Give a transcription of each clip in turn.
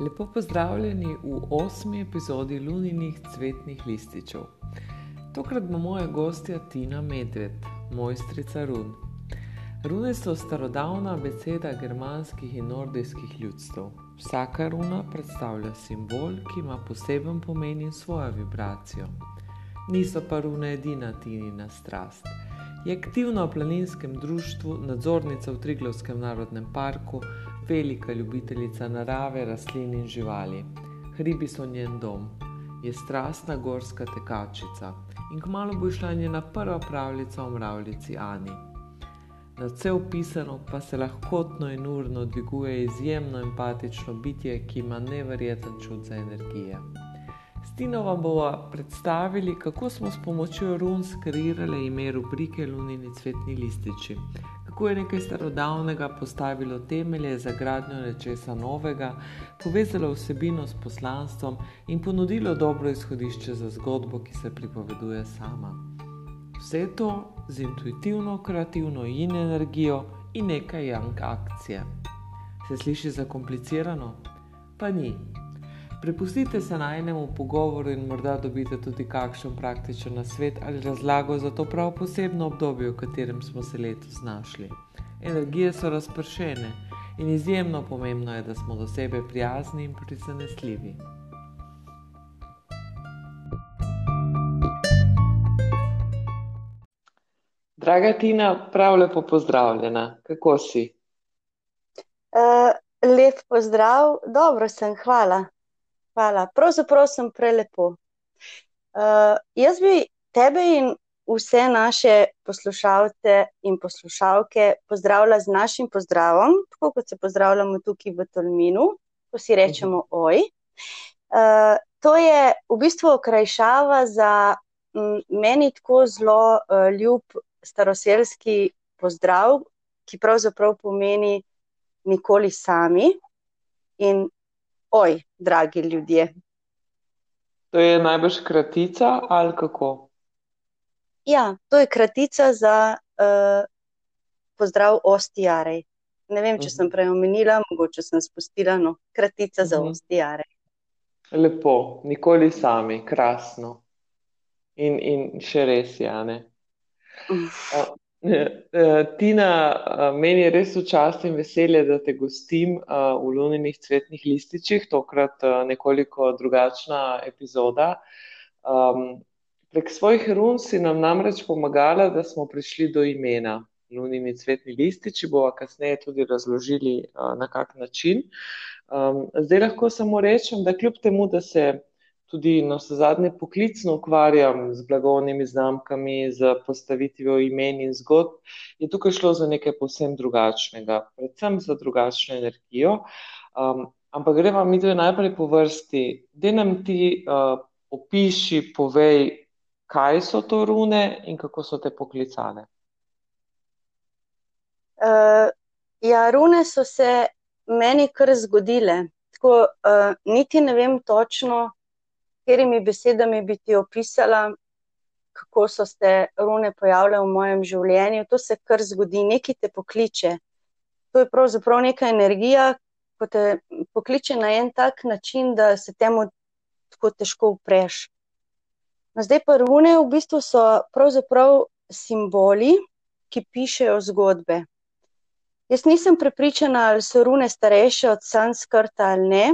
Lepo pozdravljeni v osmi epizodi Luninih cvetnih lističev. Tokrat bo moja gostja Tina Medved, mojstrica run. Rune so starodavna beseda germanskih in nordijskih ljudstev. Vsaka runa predstavlja simbol, ki ima poseben pomen in svojo vibracijo. Niso pa rune edina Tinina strast. Je aktivna v planinskem društvu, nadzornica v Triglovskem narodnem parku, velika ljubiteljica narave, rastlin in živali. Hribi so njen dom, je strastna gorska tekačica in kmalo bo šla njena prva pravljica o mravljici Ani. Na vse opisano pa se lahkotno in urno dviguje izjemno empatično bitje, ki ima neverjeten čut za energije. Stino vam bomo predstavili, kako smo s pomočjo run skreirali ime rubrike Lunini cvetni lističi, kako je nekaj starodavnega postavilo temelje za gradnjo nečesa novega, povezalo vsebino s poslanstvom in ponudilo dobro izhodišče za zgodbo, ki se pripoveduje sama. Vse to z intuitivno, kreativno in energijo in nekaj jank akcije. Se sliši zakomplicirano? Pa ni. Prepustite se najnemu pogovoru in morda dobite tudi kakšen praktičen nasvet ali razlago za to prav posebno obdobje, v katerem smo se letos znašli. Energije so razpršene in izjemno pomembno je, da smo do sebe prijazni in prizanesljivi. Draga Tina, prav lepo pozdravljena. Kako si? Uh, lep pozdrav, dobro sem, hvala. Hvala. Pravzaprav sem prelepo. Uh, jaz bi tebe in vse naše poslušalce in poslušalke pozdravila z našim pozdravom, tako kot se pozdravljamo tukaj v Tolminu, ko si rečemo oj. Uh, to je v bistvu okrajšava za m, meni tako zelo uh, ljub staroselski pozdrav, ki pravzaprav pomeni nikoli sami. In oj, dragi ljudje. To je najbrž kratica ali kako? Ja, to je kratica za uh, pozdrav ostijarej. Ne vem, če uh -huh. sem prej omenila, mogoče sem spustila, no, kratica uh -huh. za ostijarej. Lepo, nikoli sami, krasno. In, in še res, Jane. Uh. Eh, Tina, eh, meni je res v čast in veselje, da te gostim eh, v Luninih cvetnih lističih, tokrat nekoliko drugačna epizoda. Prek svojih run si nam namreč pomagala, da smo prišli do imena Lunini cvetni lističi, bova kasneje tudi razložili na kak način. Zdaj lahko samo rečem, da kljub temu, da se tudi na vse zadnje poklicno ukvarjam z blagovnimi znamkami, z postavitvijo imen in zgodb, je tukaj šlo za nekaj povsem drugačnega, predvsem za drugačno energijo. Um, ampak greva mi dve najprej po vrsti. Da nam ti uh, opiši, povej, kaj so to rune in kako so te poklicane. Uh, ja, rune so se meni kar zgodile. Tako, uh, niti ne vem točno, katerimi besedami bi ti opisala, kako so se rune pojavile v mojem življenju. To se kar zgodi, nekaj te pokliče. To je pravzaprav neka energija, ko te pokliče na en tak način, da se temu tako težko upreš. No, zdaj pa rune v bistvu so pravzaprav simboli, ki pišejo zgodbe. Jaz nisem prepričana, ali so rune starejše od sanskrta ali ne,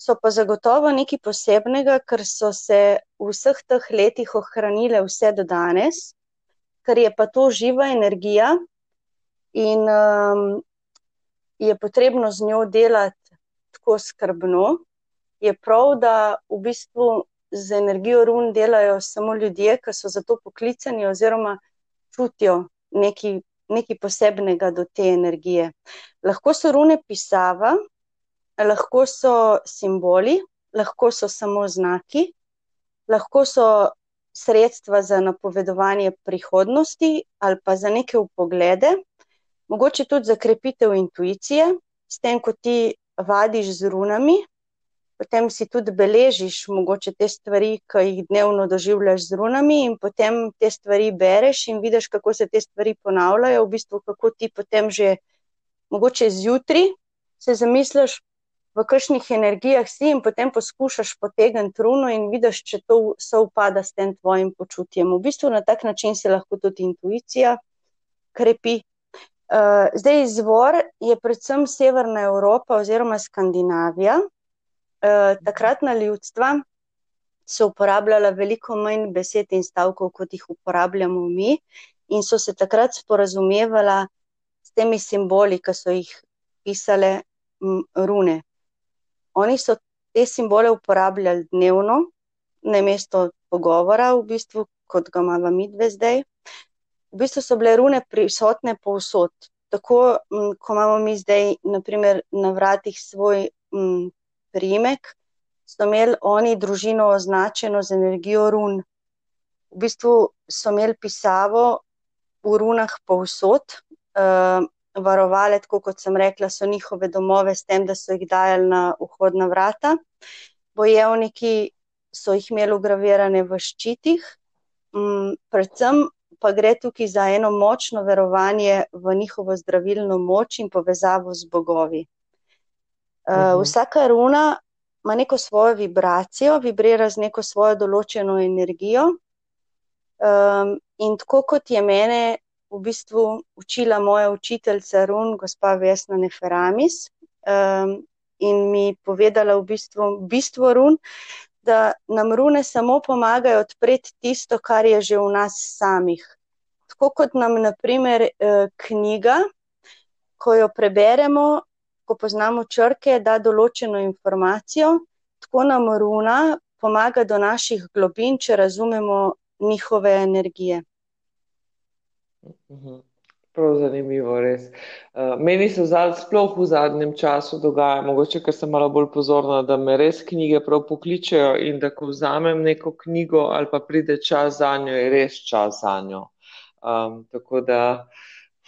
so pa zagotovo nekaj posebnega, ker so se v vseh teh letih ohranile vse do danes, ker je pa to živa energija in um, je potrebno z njo delati tako skrbno. Je prav, da v bistvu z energijo run delajo samo ljudje, ki so za to poklicani oziroma čutijo nekaj, nekaj posebnega do te energije. Lahko so rune pisava, lahko so simboli, lahko so samo znaki, lahko so sredstva za napovedovanje prihodnosti ali pa za neke upoglede, mogoče tudi za krepitev intuicije, s tem, ko ti vadiš z runami. Potem si tudi beležiš mogoče te stvari, ki jih dnevno doživljaš z runami, in potem te stvari bereš in vidiš, kako se te stvari ponavljajo, v bistvu kako ti potem že mogoče zjutraj se zamisliš, v kakšnih energijah si in potem poskušaš potegniti runo in vidiš, če to se upada s tem tvojim počutjem. V bistvu na tak način se lahko tudi intuicija krepi. Uh, zdaj, izvor je predvsem Severna Evropa oziroma Skandinavija. Uh, takratna ljudstva so uporabljala veliko manj besed in stavkov, kot jih uporabljamo mi, in so se takrat sporazumevala s temi simboli, ki so jih pisale rune. Oni so te simbole uporabljali dnevno, na mesto pogovora, v bistvu, kot ga imamo mi dve zdaj. V bistvu so bile rune prisotne povsod. Tako, m, ko imamo mi zdaj, naprimer, na vratih svoj m, primek, so imeli oni družino označeno z energijo run. V bistvu so imeli pisavo v runah povsod, uh, varovale, tako kot sem rekla, so njihove domove s tem, da so jih dajali na vhodna vrata. Bojevniki so jih imeli ugravirane v ščitih, um, predvsem pa gre tukaj za eno močno verovanje v njihovo zdravilno moč in povezavo z bogovi. Uh, uh -huh. Vsaka runa ima neko svojo vibracijo, vibrira z neko svojo določeno energijo. Um, in tako kot je mene v bistvu učila moja učiteljica Run, gospa Vesna Neferamis, um, in mi povedala v bistvu bistvo Run, da nam rune samo pomagajo odpreti tisto, kar je že v nas samih. Tako kot nam, naprimer, eh, knjiga, ko jo preberemo, ko poznamo črke, da določeno informacijo, tako nam runa pomaga do naših globin, če razumemo njihove energije. Mhm. Prav zanimivo, res. Uh, meni se zdaj sploh v zadnjem času dogaja, mogoče, ker sem malo bolj pozorna, da me res knjige prav pokličejo in da ko vzamem neko knjigo ali pa pride čas za njo, je res čas za njo. Um, tako da,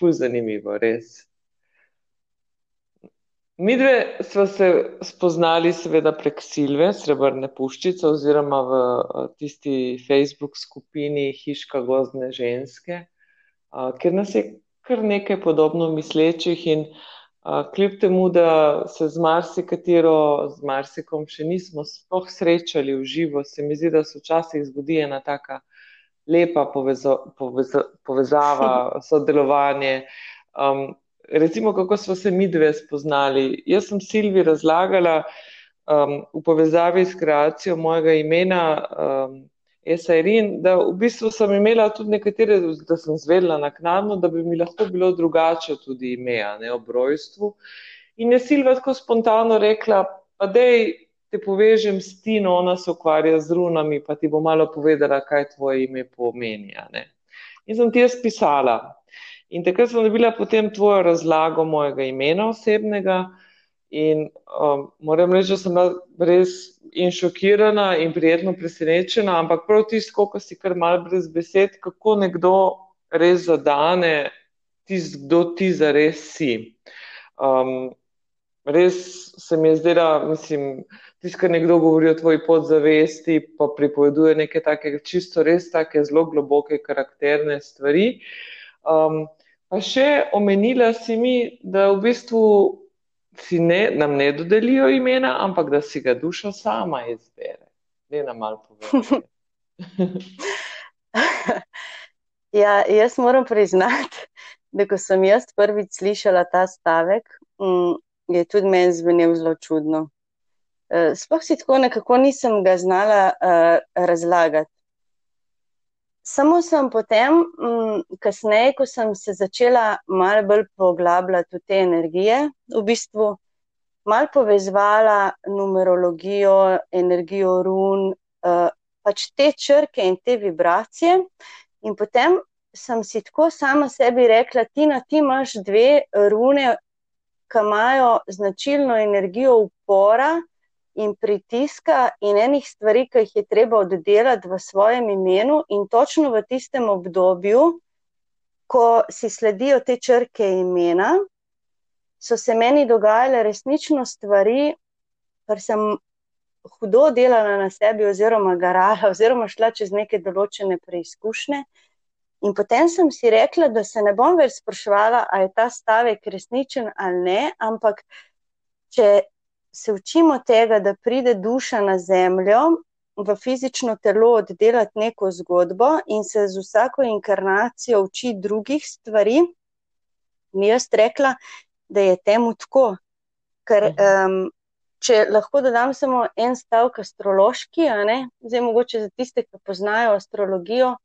fuz zanimivo, res. Mi dve smo se spoznali, seveda, prek Silve, srebrne puščice, oziroma v tisti Facebook skupini Hiška gozdne ženske, ker nas je kar nekaj podobno mislečih in kljub temu, da se z marsikatero, z marsikom še nismo sploh srečali v živo, se mi zdi, da se včasih zgodi ena taka lepa povezo, poveza, povezava, sodelovanje. Um, recimo, kako smo se mi dve spoznali. Jaz sem Silvi razlagala um, v povezavi s kreacijo mojega imena um, Esairin, da v bistvu sem imela tudi nekatere, da sem zvedla naknadno, da bi mi lahko bilo drugače tudi ime, ne ob rojstvu. In je Silva tako spontano rekla, pa dej te povežem s Tino, ona se ukvarja z runami, pa ti bo malo povedala, kaj tvoje ime pomeni. In sem ti jaz pisala. In takrat sem dobila potem tvojo razlago mojega imena osebnega. In um, moram reči, da sem res in šokirana in prijetno presenečena, ampak prav tisto, ko si kar mal brez besed, kako nekdo res zadane, tisto, kdo ti za res si. Um, res se mi je zdela, mislim, tisto, kar nekdo govori o tvoji podzavesti, pa pripoveduje neke take čisto res take zelo globoke karakterne stvari. Um, Pa še omenila si mi, da v bistvu si ne, nam ne dodelijo imena, ampak da si ga duša sama izbere. Ne nam malo povedati. ja, jaz moram priznati, da ko sem jaz prvič slišala ta stavek, mm, je tudi meni zvenel zelo čudno. Eh, sploh si tako nekako nisem ga znala uh, razlagati. Samo sem potem, mm, kasneje, ko sem se začela malo bolj poglabljati v te energije, v bistvu malo povezvala numerologijo, energijo run, uh, pač te črke in te vibracije. In potem sem si tako sama sebi rekla, Tina, ti imaš dve rune, ki imajo značilno energijo upora in pritiska in enih stvari, ki jih je treba oddelati v svojem imenu, in točno v tistem obdobju, ko si sledijo te črke imena, so se meni dogajale resnično stvari, ker sem hudo delala na sebi, oziroma garala, oziroma šla čez neke določene preizkušnje. In potem sem si rekla, da se ne bom več spraševala, ali je ta stavek resničen ali ne, ampak če se učimo tega, da pride duša na zemljo, v fizično telo oddelati neko zgodbo in se z vsako inkarnacijo uči drugih stvari, mi jaz rekla, da je temu tako. Ker, um, če lahko dodam samo en stavek astrološki, zdaj mogoče za tiste, ki poznajo astrologijo,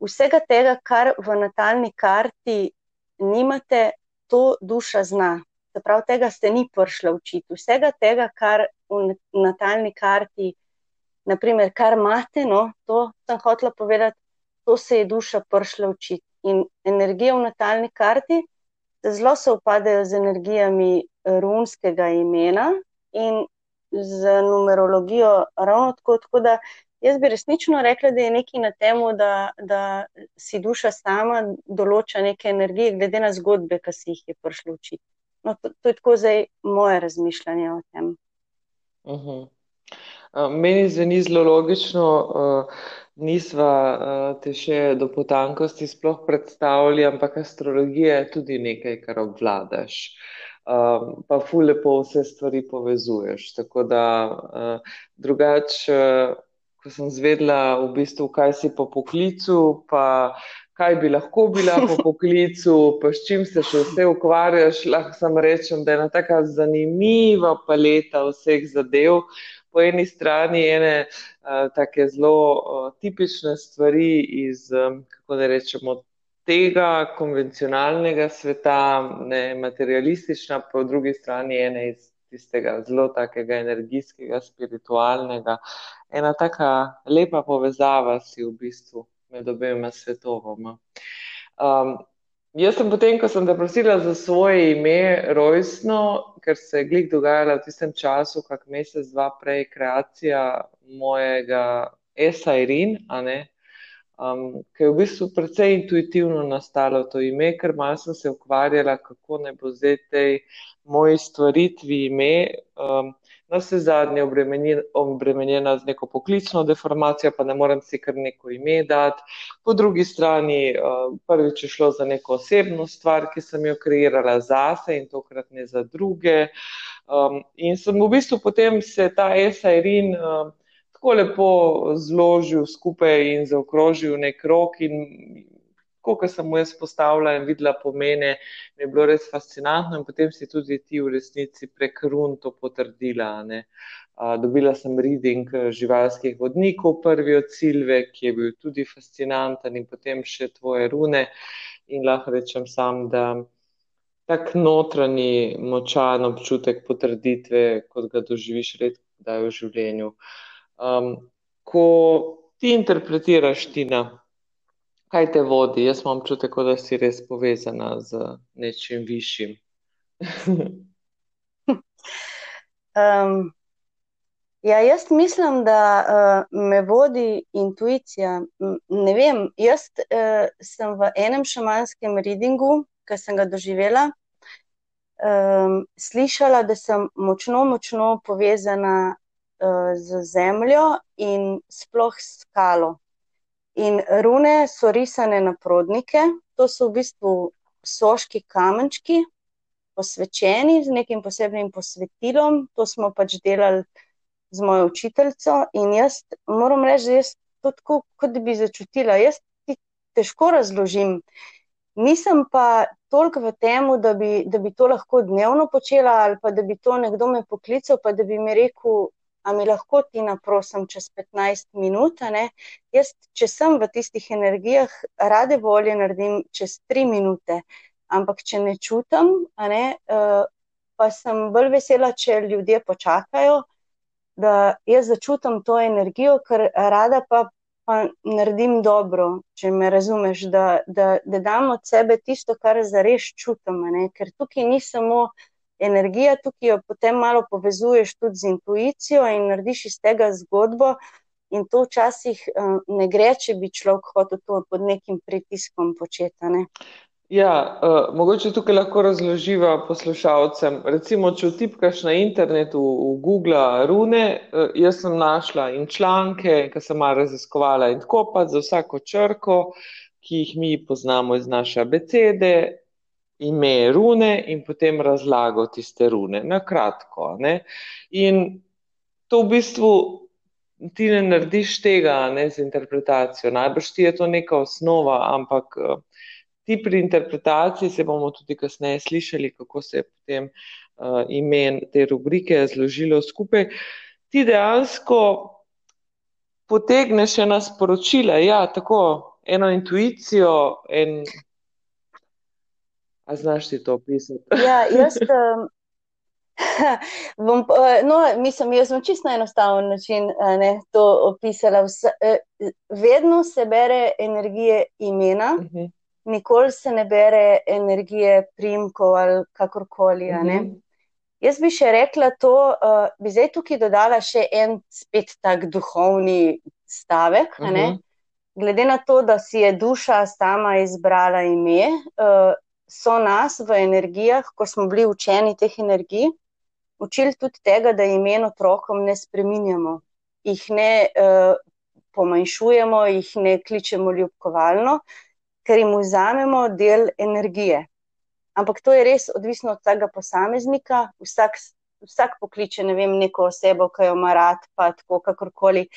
vsega tega, kar v natalni karti nimate, to duša zna. Se pravi, tega ste ni prišla učiti. Vsega tega, kar v natalni karti naprimer, kar imate, no, to sem hotela povedati, to se je duša prišla učiti. In energije v natalni karti zelo se upadajo z energijami runskega imena in z numerologijo ravno tako. tako da jaz bi resnično rekla, da je nekaj na tem, da, da si duša sama določa neke energije, glede na zgodbe, ki si jih je prišla učiti. No, to, to je tako zdaj moje razmišljanje o tem. Uh mhm. -huh. Meni zveni zelo logično, nisva te še do potankosti sploh predstavili, ampak astrologija je tudi nekaj, kar obvladaš. Pa ful lepo vse stvari povezuješ. Tako da drugače, ko sem zvedla v bistvu, kaj si po poklicu, pa kaj bi lahko bila po poklicu, pa s čim se še vse ukvarjaš, lahko samo rečem, da je ena taka zanimiva paleta vseh zadev, po eni strani ene uh, take zelo uh, tipične stvari iz, um, kako da rečemo, tega konvencionalnega sveta, ne materialistična, po drugi strani ene iz tistega zelo takega energijskega, spiritualnega. Ena taka lepa povezava si v bistvu med obema svetovoma. Um, Jaz sem potem, ko sem te prosila za svoje ime, rojstno, ker se je glik dogajala v tistem času, kak mesec, dva prej, kreacija mojega Esa Irin, um, ki je v bistvu precej intuitivno nastalo to ime, ker malo sem se ukvarjala, kako ne bo zdaj tej moji stvaritvi ime. Um, na vse zadnje obremenjena z neko poklicno deformacijo, pa ne morem si kar neko ime dati. Po drugi strani, eh, prvič je šlo za neko osebno stvar, ki sem jo kreirala zase in tokrat ne za druge. Um, in sem v bistvu potem se ta esairin um, tako lepo zložil skupaj in zaokrožil nek rok in ko sem mu jaz postavila in videla pomene, mi je bilo res fascinantno in potem si tudi ti v resnici prek run to potrdila. Ne. Dobila sem reading eh, živalskih vodnikov, prvi od Silve, ki je bil tudi fascinanten in potem še tvoje rune in lahko rečem sam, da tak notranji močan občutek potrditve, kot ga doživiš redko v življenju. Um, ko ti interpretiraš, Tina, kaj te vodi? Jaz imam čutek, da si res povezana z nečim višjim. um, ja, jaz mislim, da uh, me vodi intuicija. Ne vem, jaz uh, sem v enem šamanskem readingu, ki sem ga doživela. Um, slišala, da sem močno, močno povezana uh, z zemljo in sploh s skalo. In rune so risane na prodnike, to so v bistvu soški kamenčki, posvečeni z nekim posebnim posvetilom. To smo pač delali z mojo učiteljico. In jaz moram reči, da jaz to tako, kot bi začutila. Jaz ti težko razložim. Nisem pa toliko v tem, da, da bi to lahko dnevno počela, ali pa da bi to nekdo me poklical, pa da bi mi rekel, a mi lahko ti naprosim čez 15 minut. Jaz, če sem v tistih energijah, rade volje naredim čez 3 minute, ampak če ne čutim, ne, uh, pa sem bolj vesela, če ljudje počakajo, da jaz začutim to energijo, ker rada pa. Pa naredim dobro, če me razumeš, da, da, da dam od sebe tisto, kar zares čutim. Ne? Ker tukaj ni samo uh, energija, tukaj jo potem malo povezuješ tudi z intuicijo in narediš iz tega zgodbo. In to včasih uh, ne gre, če bi človek hotel to pod nekim pritiskom početi. Ne? Ja, uh, mogoče tukaj lahko razloživa poslušalcem. Recimo, če vtipkaš na internetu v Google rune, uh, jaz sem našla in članke, ki sem malo raziskovala in tako pa za vsako črko, ki jih mi poznamo iz naše abecede, ime rune in potem razlagal tiste rune, na kratko. Ne? In to v bistvu ti ne narediš tega ne, z interpretacijo. Najbrž ti je to neka osnova, ampak ti pri interpretaciji se bomo tudi kasneje slišali, kako se je potem uh, ime te rubrike zložilo skupaj. Ti dejansko potegneš ena sporočila, ja, tako eno intuicijo. En... A znaš ti to opisati? Ja, jaz. Um... Bom, no, mislim, jaz sem čisto na enostaven način ne, to opisala. Vse, vedno se bere energije imena, uh mhm. -huh. nikoli se ne bere energije primkov ali kakorkoli. Uh -huh. Jaz bi še rekla to, uh, bi zdaj tukaj dodala še en spet tak duhovni stavek. Uh -huh. Glede na to, da si je duša sama izbrala ime, uh, so nas v energijah, ko smo bili učeni teh energij, učili tudi tega, da imen otrokom ne spreminjamo, jih ne uh, pomanjšujemo, jih ne kličemo ljubkovalno, ker jim vzamemo del energije. Ampak to je res odvisno od tega posameznika. Vsak, vsak pokliče ne vem, neko osebo, ki jo ima rad, pa tako kakorkoli.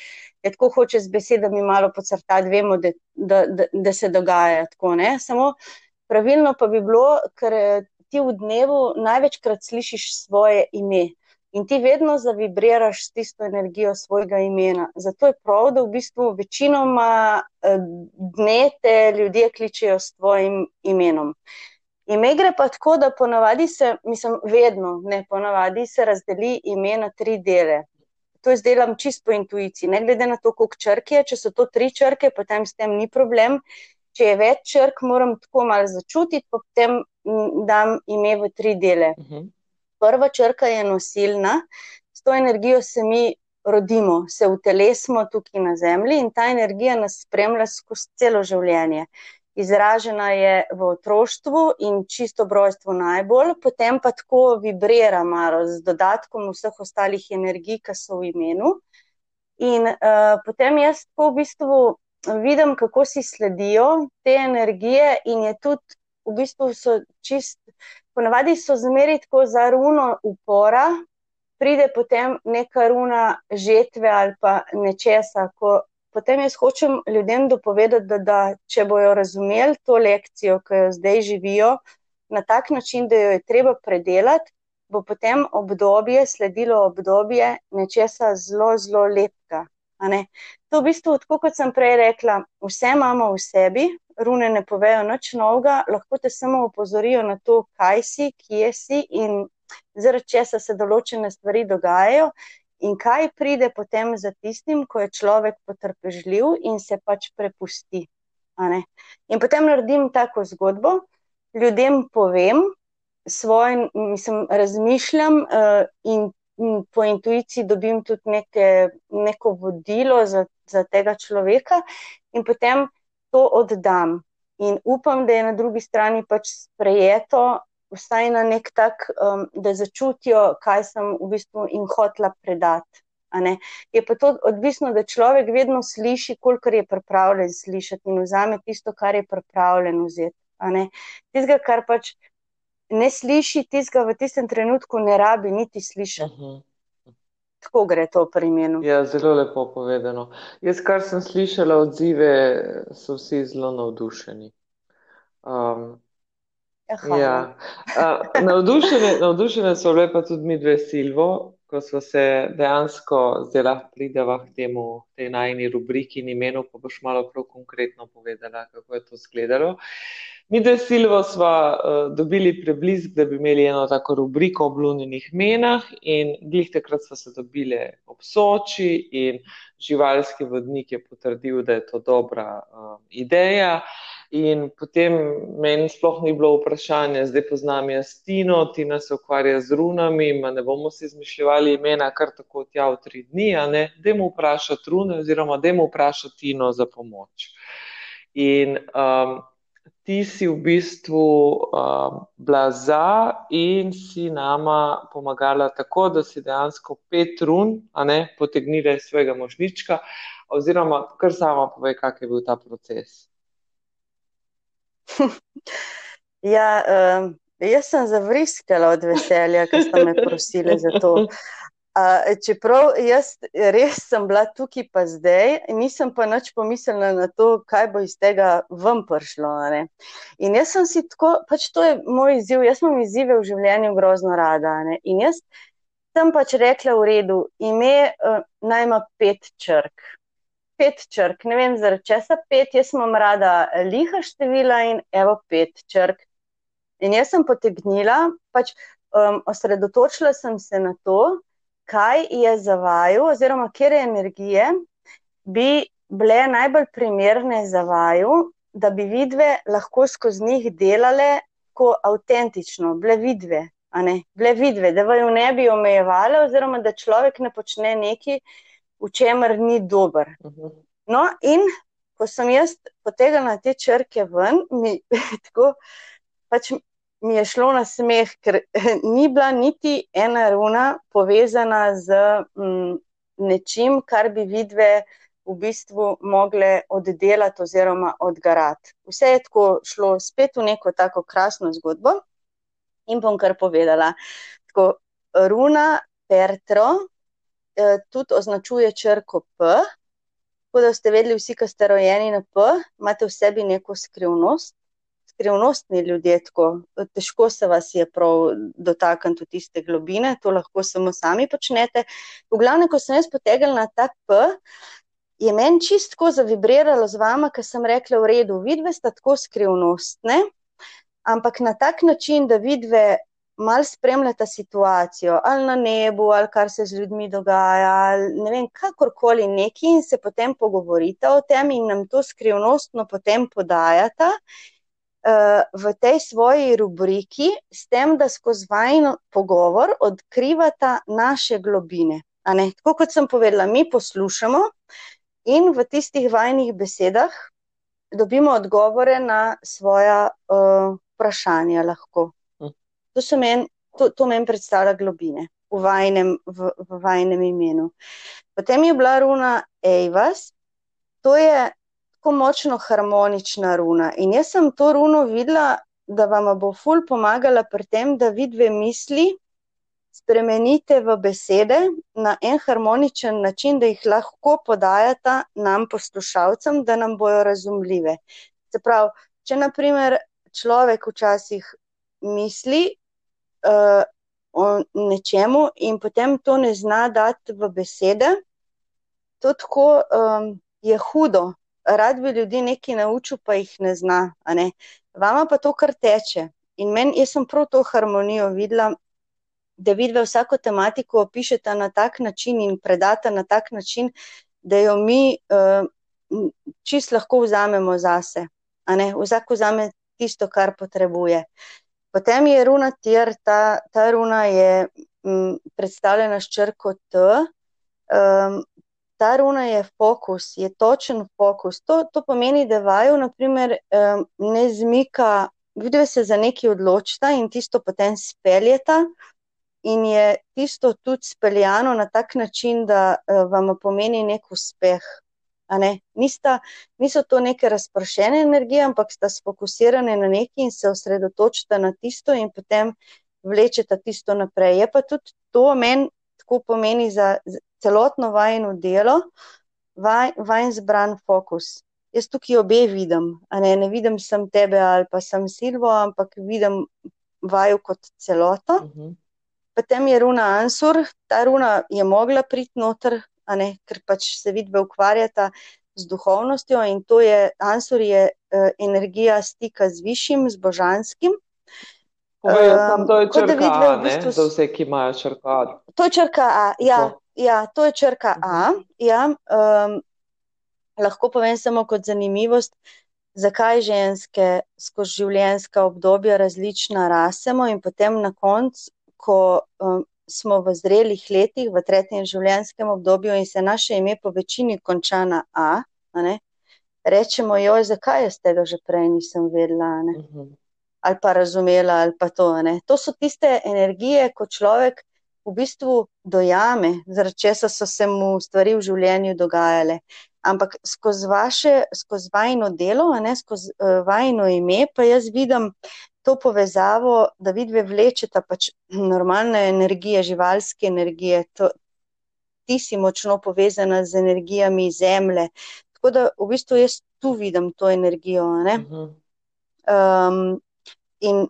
Je tako hoče z besedami malo pocrtati, vemo, da, da, da, da se dogaja tako. Ne? Samo pravilno pa bi bilo, ker ti v dnevu največkrat slišiš svoje ime in ti vedno zavibriraš s tisto energijo svojega imena. Zato je prav, da v bistvu večinoma eh, dne te ljudje kličijo s tvojim imenom. Ime gre pa tako, da ponavadi se, mislim, vedno, ne ponavadi se razdeli ime na tri dele. To jaz delam čisto po intuiciji, ne glede na to, koliko črk je. Če so to tri črke, potem s tem ni problem. Če je več črk, moram tako malo začutiti, potem dam ime v tri dele. Uh mhm. -huh. Prva črka je nosilna, s to energijo se mi rodimo, se utelesimo tukaj na Zemlji in ta energija nas spremlja skozi celo življenje. Izražena je v otroštvu in čisto brojstvo najbolj, potem pa tako vibrira malo z dodatkom vseh ostalih energij, ki so v imenu. In uh, potem jaz tako v bistvu vidim, kako si sledijo te energije, in je tudi v bistvu so čist, ponavadi so zmeri tako za runo upora, pride potem neka runa žetve ali pa nečesa. Ko potem jaz hočem ljudem dopovedati, da, da če bojo razumeli to lekcijo, ki jo zdaj živijo, na tak način, da jo je treba predelati, bo potem obdobje sledilo obdobje nečesa zelo, zelo lepega. To v bistvu, tako kot sem prej rekla, vse imamo v sebi, rune ne povejo nič novega, lahko te samo opozorijo na to, kaj si, kje si in zaradi česa se določene stvari dogajajo. In kaj pride potem za tistim, ko je človek potrpežljiv in se pač prepusti. In potem naredim tako zgodbo, ljudem povem, svoj, mislim, razmišljam uh, in, po intuiciji dobim tudi neke, neko vodilo za, za tega človeka, in potem to oddam. In upam, da je na drugi strani pač sprejeto, vsaj na nek tak, um, da začutijo, kaj sem v bistvu jim hotela predati. Je pa to odvisno, da človek vedno sliši, koliko je pripravljen slišati in vzame tisto, kar je pripravljen vzeti. Tistega, kar pač ne sliši, tistega v tistem trenutku ne rabi niti slišati. Uh mhm. -huh. Tako gre to pri imenu. Ja, zelo lepo povedano. Jaz, kar sem slišala odzive, so vsi zelo navdušeni. Um, ja. uh, navdušene, navdušene so bile pa tudi mi dve Silvo, ko smo se dejansko zdaj lahko prideva k temu, tej najni rubriki in imenu, pa boš malo prav konkretno povedala, kako je to izgledalo. Uh, Mi, da Silvo, smo uh, dobili preblisk, da bi imeli eno tako rubriko o blunjenih menah, in glih takrat smo se dobili ob Soči, in živalski vodnik je potrdil, da je to dobra uh, ideja. In potem meni sploh ni bilo vprašanje, zdaj poznam jaz Tino, Tina se ukvarja z runami, ma ne bomo si izmišljali imena kar tako tja v tri dni, a ne, dajmo vprašati rune, oziroma dajmo vprašati Tino za pomoč. In um, ti si v bistvu uh, bila za in si nama pomagala tako, da si dejansko pet run, a ne potegnila iz svojega možnička, oziroma kar sama povej, kak je bil ta proces. Ja, um, jaz sem zavriskala od veselja, ker ste me prosili za to. Uh, čeprav jaz res sem bila tukaj, pa zdaj, nisem pa nič pomislila na to, kaj bo iz tega ven prišlo. Ne? In jaz sem si tako, pač to je moj izziv, jaz imam izzive v življenju grozno rada. Ne? In jaz sem pač rekla v redu, ime uh, naj ima pet črk. Pet črk, ne vem zaradi česa pet, jaz imam rada liha števila in evo pet črk. In jaz sem potegnila, pač um, osredotočila sem se na to, kaj je za vaju, oziroma kje energije bi bile najbolj primerne za vaju, da bi vidve lahko skozi njih delale tako avtentično, bile vidve, bile vidve, da vaju ne bi omejevale, oziroma da človek ne počne nekaj, v čemer ni dober. Mhm. No, in ko sem jaz potegnila te črke ven, mi tako pač mi je šlo na smeh, ker ni bila niti ena runa povezana z m, mm, nečim, kar bi vidve v bistvu mogle oddelati oziroma odgarati. Vse je tako šlo spet v neko tako krasno zgodbo in bom kar povedala. Tako, runa Pertro eh, tudi označuje črko P. Tako da ste vedeli, vsi, ki ste rojeni na P, imate v sebi neko skrivnost, skrivnostni ljudje, tako težko se vas je prav dotakniti tiste globine, to lahko samo sami počnete. V glavnem, ko sem jaz potegnila na ta P, je meni čistko zavibriralo z vama, ker sem rekla: V redu, vidve sta tako skrivnostne, ampak na tak način, da vidve. Mal spremljata situacijo, ali na nebu, ali kar se z ljudmi dogaja, ali ne vem, kakorkoli neki, in se potem pogovorita o tem, in nam to skrivnostno potem podajata, v tej svoji rubriki, s tem, da skozi vajen pogovor odkrivata naše globine. Tako kot sem povedala, mi poslušamo in v tistih vajnih besedah dobimo odgovore na svoja uh, vprašanja. Lahko. Hm. To, men, to, to meni predstavlja globine v vajnem, v, v vajnem imenu. Potem je bila runa Eivas, to je tako močno harmonična runa. In jaz sem to runo videla, da vam bo ful pomagala pri tem, da vidve misli spremenite v besede na en harmoničen način, da jih lahko podajata nam poslušalcem, da nam bojo razumljive. Se pravi, če naprimer človek včasih misli uh, o nečemu in potem to ne zna dati v besede, to tako um, je hudo, rad bi ljudi nekaj naučil, pa jih ne zna. Ne? Vama pa to kar teče. In meni, jaz sem prav to harmonijo videla, da vidve vsako tematiko opišete na tak način in predate na tak način, da jo mi uh, čist lahko vzamemo zase. Vsak vzame tisto, kar potrebuje. Potem je runa tir, ta, ta runa je m, predstavljena s črko T. Um, ta runa je fokus, je točen fokus. To, to pomeni, da vaju naprimer, ne zmika, vidijo se za nekaj odločita in tisto potem speljeta. In je tisto tudi speljano na tak način, da uh, vam pomeni nek uspeh. Ne? Nista, niso to neke razpršene energije, ampak sta sfokusirane na nekaj in se osredotočita na tisto, in potem vlečeta tisto naprej. Je pa tudi to meni tako pomeni za, celotno vajno delo, vaj, vajen zbran fokus. Jaz tukaj obe vidim, ne, ne vidim sem tebe ali pa sem Silvo, ampak vidim vaju kot celoto. Uh mhm. -huh. Potem je runa Ansur, ta runa je mogla priti noter, ne, ker pač se vidve ukvarjata z duhovnostjo in to je, Ansur je uh, energija stika z višjim, z božanskim. Povej, um, to je črka A, v bistvu, za vse, ki imajo črka A. To je črka A, ja. Ja, to je črka A. Ja, um, lahko povem samo kot zanimivost, zakaj ženske skozi življenjska obdobja različna rasemo in potem na koncu, ko um, smo v zrelih letih, v tretjem življenjskem obdobju in se naše ime po večini konča na A, ne, rečemo, joj, zakaj jaz tega že prej nisem vedela. Mhm. Ali pa razumela, ali pa to. Ne. To so tiste energije, ko človek v bistvu dojame, zaradi česa so se mu stvari v življenju dogajale. Ampak skozi vaše, skozi vajno delo, ne, skozi uh, vajno ime, pa jaz vidim to povezavo, da vidve vlečeta pač normalne energije, živalske energije. To, ti si močno povezana z energijami zemlje. Tako da v bistvu jaz tu vidim to energijo. Um, in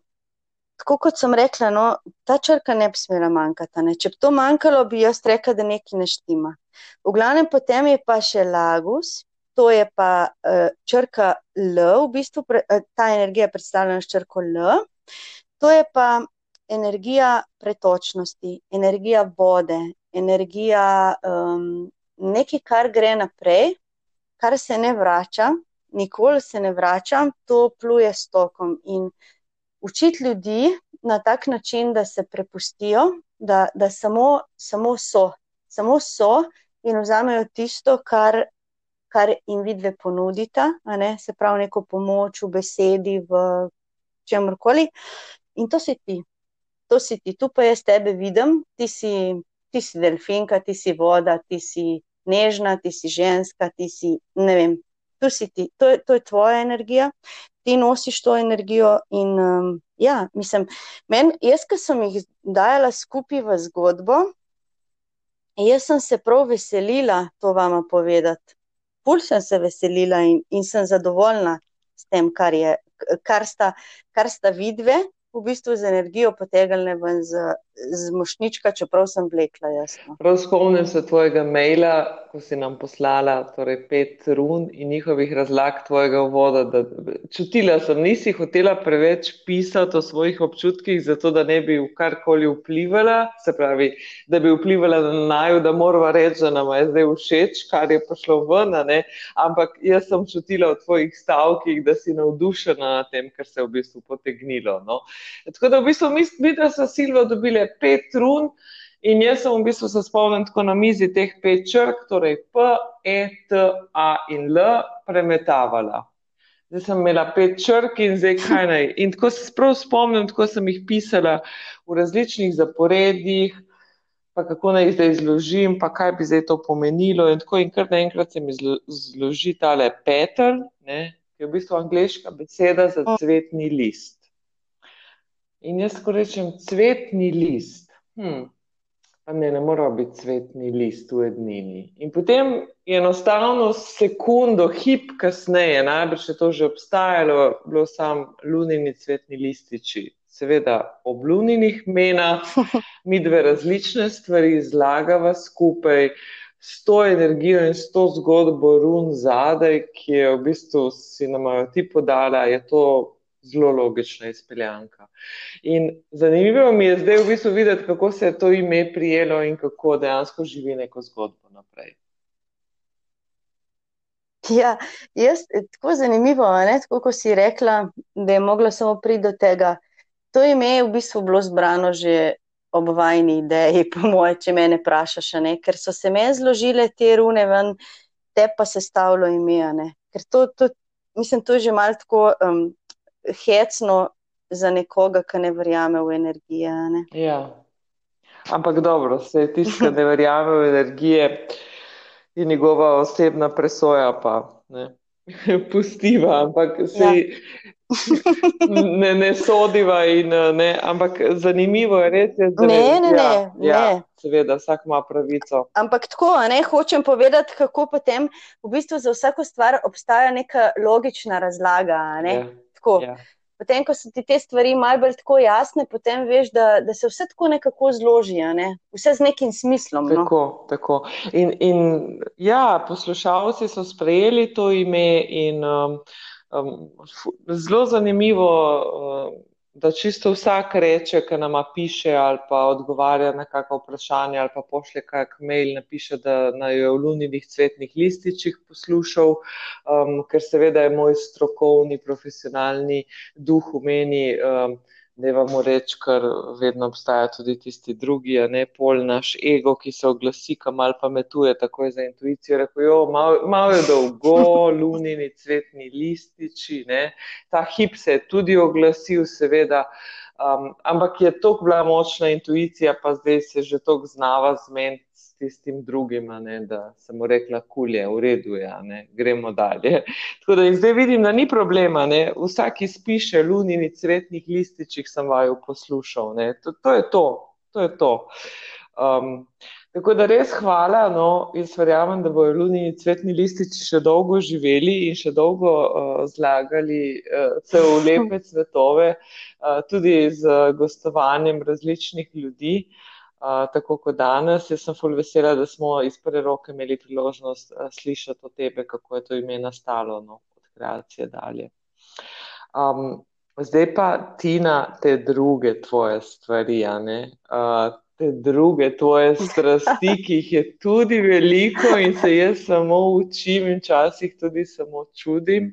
tako kot sem rekla, no, ta črka ne bi smela manjkati. Ne. Če bi to manjkalo, bi jaz rekla, da nekaj ne štima. V glavnem potem je pa še lagus, to je pa uh, črka L, v bistvu pre, uh, ta energija predstavljena s črko L. To je pa energija pretočnosti, energija vode, energija um, nekaj, kar gre naprej, kar se ne vrača, nikoli se ne vrača, to pluje s tokom. In učiti ljudi na tak način, da se prepustijo, da, da samo, samo so, samo so in vzamejo tisto, kar kar jim vidve ponudita, se pravi, neko pomoč v besedi, v čemkoli. In to si ti, to si ti, tu pa jaz tebe vidim, ti si, ti si delfinka, ti si voda, ti si nežna, ti si ženska, ti si ne vem. Tu si ti, to je, to je tvoja energija, ti nosiš to energijo. In um, ja, mislim, men, jaz, ki sem jih dajala skupaj v zgodbo, jaz sem se prav veselila to vama povedati ful sem se veselila in, in sem zadovoljna s tem, kar, je, kar, sta, kar sta vidve, v bistvu z energijo potegnile ven z, z mošnička, čeprav sem vlekla jasno. Prav spomnim se tvojega maila, ko si nam poslala torej pet run in njihovih razlag tvojega voda. Da, čutila sem, nisi hotela preveč pisati o svojih občutkih, zato da ne bi v karkoli vplivala, se pravi, da bi vplivala na naju, da moramo reči, da nam je zdaj všeč, kar je prišlo ven, ne? ampak jaz sem čutila v tvojih stavkih, da si navdušena na tem, kar se je v bistvu potegnilo. No? Tako da v bistvu mi, mi da so Silvo dobili pet run in jaz sem v bistvu se spomnil tako na mizi teh pet črk, torej P, E, T, A in L, premetavala. Zdaj sem imela pet črk in zdaj kaj naj. In tako se sprav spomnim, tako sem jih pisala v različnih zaporedjih, pa kako naj jih zdaj izložim, pa kaj bi zdaj to pomenilo. In tako in kar naenkrat se mi zloži tale petel, ne, ki je v bistvu angliška beseda za cvetni list. In jaz, ko rečem cvetni list, hm, pa ne, ne mora biti cvetni list v ednini. In potem je enostavno sekundo, hip kasneje, najbrž je to že obstajalo, bilo sam lunini cvetni lističi. Seveda ob luninih menah, mi dve različne stvari zlagava skupaj. S to energijo in s to zgodbo run zadaj, ki je v bistvu si nam jo ti podala, je to zelo logična izpeljanka. In zanimivo mi je zdaj v bistvu videti, kako se je to ime prijelo in kako dejansko živi neko zgodbo naprej. Ja, jaz, tako zanimivo je, kako si rekla, da je mogla samo priti do tega. To ime je v bistvu bilo zbrano že ob vajni ideji, po moje, če me ne vprašaš, ker so se meni zložile te rune ven, te pa se stavilo ime. Ker to, to, mislim, to je že malo tako um, hecno za nekoga, ki ne verjame v energije. Ne? Ja. Ampak dobro, se je tisti, ki ne verjame v energije, in njegova osebna presoja pa ne. Pustiva, ampak se ja. ne, ne sodiva. In, ne, ampak zanimivo je res. Je, ne, ne, ja, ne, ja, ne. Seveda, vsak ima pravico. Ampak tako, ne, hočem povedati, kako potem v bistvu za vsako stvar obstaja neka logična razlaga. Ne, ja, tako. Ja potem, ko so ti te stvari malo bolj tako jasne, potem veš, da, da se vse tako nekako zloži, ne? vse z nekim smislom. No? Tako, tako. In, in ja, poslušalci so sprejeli to ime in um, um, zelo zanimivo. Um, da čisto vsak reče, ki nama piše ali pa odgovarja na kakšno vprašanje ali pa pošlje kak mail, napiše, da naj jo v luninih cvetnih lističih poslušal, um, ker seveda je moj strokovni, profesionalni duh v meni. Um, ne vamo reči, ker vedno obstaja tudi tisti drugi, a ne pol naš ego, ki se oglasi, ki mal pametuje, tako je za intuicijo. Rekel, jo, malo, malo je dolgo, lunini cvetni lističi, ne. ta hip se je tudi oglasil, seveda. Um, ampak je tako bila močna intuicija, pa zdaj se že tako znava zmeniti tistim drugim, ne, da sem mu rekla, kulje, v redu je, ne, gremo dalje. Tako da zdaj vidim, da ni problema, ne, vsak izpiše lunini cvetnih lističih, sem vaju poslušal, ne, to, to je to, to je to. Um, tako da res hvala, no, jaz verjamem, da bojo lunini cvetni lističi še dolgo živeli in še dolgo uh, zlagali uh, se v lepe cvetove, uh, tudi z gostovanjem različnih ljudi. Uh, tako kot danes, jaz sem ful vesela, da smo iz prve roke imeli priložnost uh, slišati o tebe, kako je to ime nastalo no, od kreacije dalje. Um, zdaj pa Tina, te druge tvoje stvari, uh, te druge tvoje strasti, ki jih je tudi veliko in se jaz samo učim in včasih tudi samo čudim.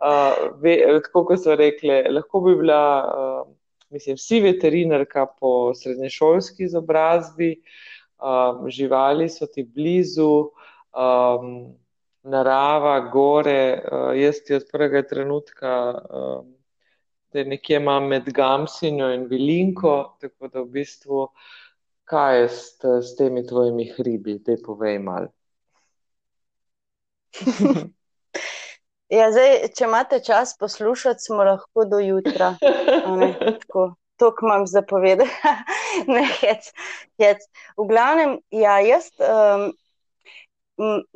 Uh, ve, tako kot so rekli, lahko bi bila, uh, mislim, si veterinarka po srednješolski izobrazbi, um, živali so ti blizu. Um, Narava, gore, uh, jaz ti od prvega trenutka, um, da nekje imam med Gamsinjo in Vilinko, tako da v bistvu kaj je s, s temi tvojimi hribi, te povej mal. ja, zdaj, če imate čas poslušati, smo lahko do jutra. To, imam zapovedati, ne hec, hec. V glavnem, ja, jaz um,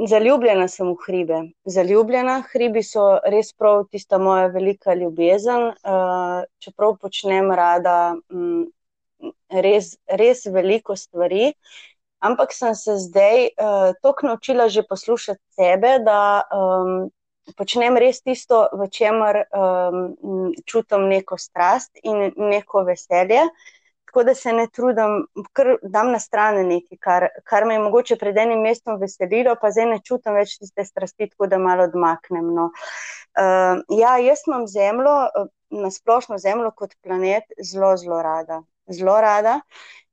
zaljubljena sem v hribe. Zaljubljena hribi so res prav tista moja velika ljubezen. Uh, čeprav počnem rada um, res, res veliko stvari. Ampak sem se zdaj uh, tako naučila že poslušati sebe, da um, počnem res tisto, v čemer um, čutim neko strast in neko veselje. Tako da se ne trudim, ker dam na stran nekaj, kar, kar me je mogoče pred enim mestom veselilo, pa zdaj ne čutim več tiste strasti, tako da malo odmaknem. No. Uh, ja, jaz imam zemljo, na splošno zemljo kot planet, zelo, zelo rada zelo rada.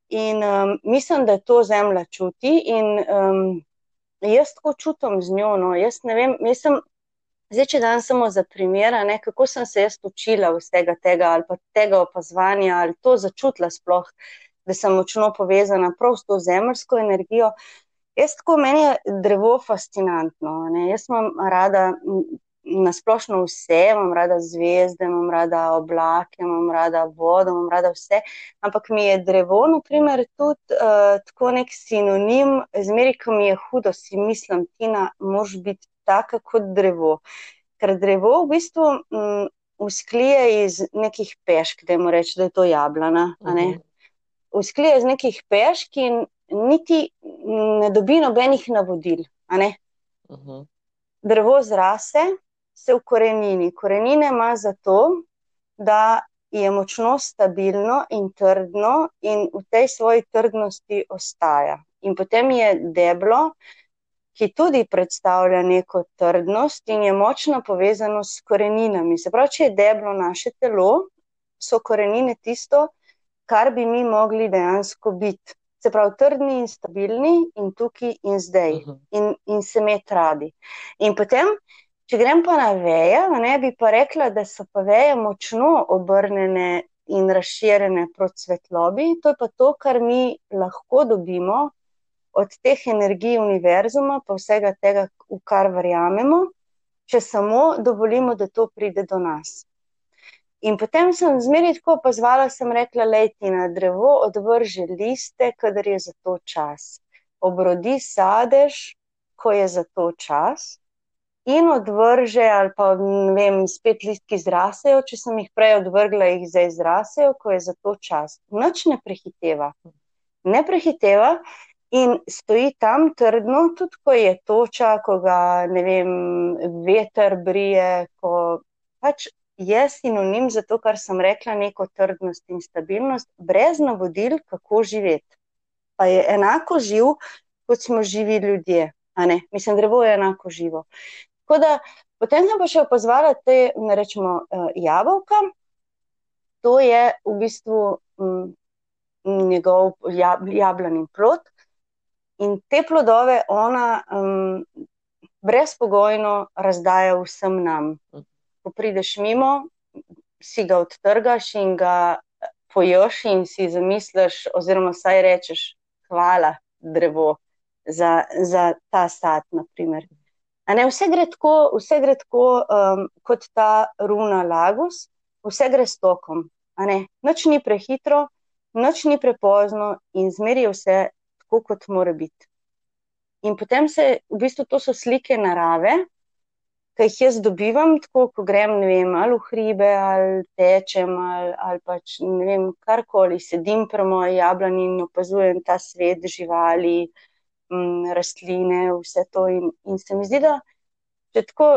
In um, mislim, da to zemlja čuti, in um, jaz tako čutim z njo. No. Jaz vem, jaz sem, zdaj, če dan samo za primer, kako sem se jaz učila vsega tega ali pa tega opazovanja ali to začutila sploh, da sem močno povezana prav s to zemljsko energijo. Jaz tako meni je drevo fascinantno. Ne. Jaz imam rada nasplošno vse, imam rada zvezde, imam rada oblake, imam rada vodo, imam rada vse. Ampak mi je drevo, na primer, tudi uh, tako nek sinonim, zmeri, ko mi je hudo, si mislim, ti na mož biti taka kot drevo. Ker drevo v bistvu um, usklije iz nekih pešk, da jim reče, da je to jablana. Mhm. Usklije iz nekih pešk in niti ne dobi nobenih navodil. Uh -huh. Drevo zrase, se v korenini. Korenine ima zato, da je močno stabilno in trdno, in v tej svoji trdnosti ostaja. In potem je deblo, ki tudi predstavlja neko trdnost in je močno povezano s koreninami. Se pravi, če je deblo naše telo, so korenine tisto, kar bi mi mogli dejansko biti. Se pravi, trdni in stabilni, in tukaj in zdaj, uh -huh. in, in se med rabi. In potem Če grem pa na veje, ne bi pa rekla, da so pa veje močno obrnjene in razširjene proti svetlobi. To je pa to, kar mi lahko dobimo od teh energij univerzuma, pa vsega tega, v kar verjamemo, če samo dovolimo, da to pride do nas. In potem sem zmeraj tako opazvala, sem rekla, leti na drevo, odvrži liste, kadar je za to čas. Obrodi sadež, ko je za to čas in odvrže, ali pa ne vem, spet listki zrasejo, če sem jih prej odvrgla, jih zdaj zrasejo, ko je za to čas. Noč ne prehiteva. Ne prehiteva in stoji tam trdno, tudi ko je toča, ko ga ne vem, veter brije, ko pač. Je sinonim za to, kar sem rekla, neko trdnost in stabilnost, brez navodil, kako živeti. Pa je enako živ, kot smo živi ljudje. Mislim, drevo je enako živo. Tako da potem sem pa še opazovala te, ne rečemo, uh, jabolka. To je v bistvu um, njegov jab, jabljeni plod. In te plodove ona um, brezpogojno razdaja vsem nam. Ko prideš mimo, si ga odtrgaš in ga poješ, in si zamisliš, oziroma saj rečeš, hvala, drevo, za, za ta stat. Ne, vse gre tako, vse gre tako um, kot ta runa Lagos, vse gre s tokom. Noč ni prehitro, noč ni prepozno in zmeri vse tako, kot mora biti. In potem se, v bistvu, to so slike narave, ki jih jaz dobivam, tako ko grem, ne vem, ali v hribe, ali tečem, ali, ali pač ne vem, karkoli, sedim pri moji jablani in opazujem ta svet živali, m, mm, rastline, vse to. In, in se mi zdi, da, tako,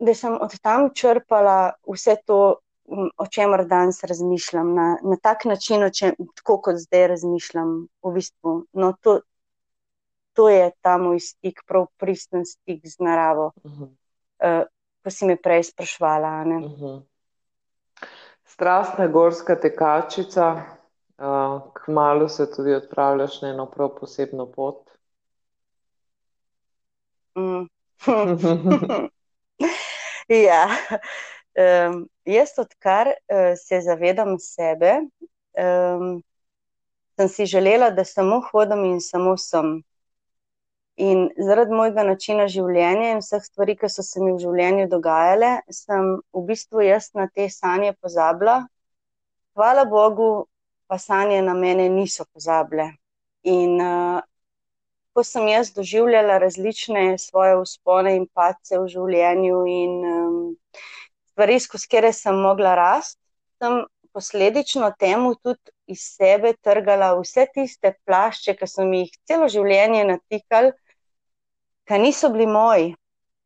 da sem od tam črpala vse to, o čemer danes razmišljam, na, na tak način, čem, tako kot zdaj razmišljam. V bistvu. no, to, to je ta moj stik, prav pristen stik z naravo. Uh -huh. uh, ko si me prej sprašvala. Uh mhm. -huh. Strastna gorska tekačica, uh, kmalo se tudi odpravljaš na eno prav posebno pot. Mm. ja. Um, jaz, odkar uh, se zavedam sebe, um, sem si želela, da samo hodim in samo sem. In zaradi mojega načina življenja in vseh stvari, ki so se mi v življenju dogajale, sem v bistvu jaz na te sanje pozabila. Hvala Bogu, pa sanje na mene niso pozabile. In uh, ko sem jaz doživljala različne svoje uspone in pace v življenju in um, stvari, skozi kere sem mogla rasti, sem posledično temu tudi iz sebe trgala vse tiste plašče, ki so mi jih celo življenje natikali ki niso bili moji.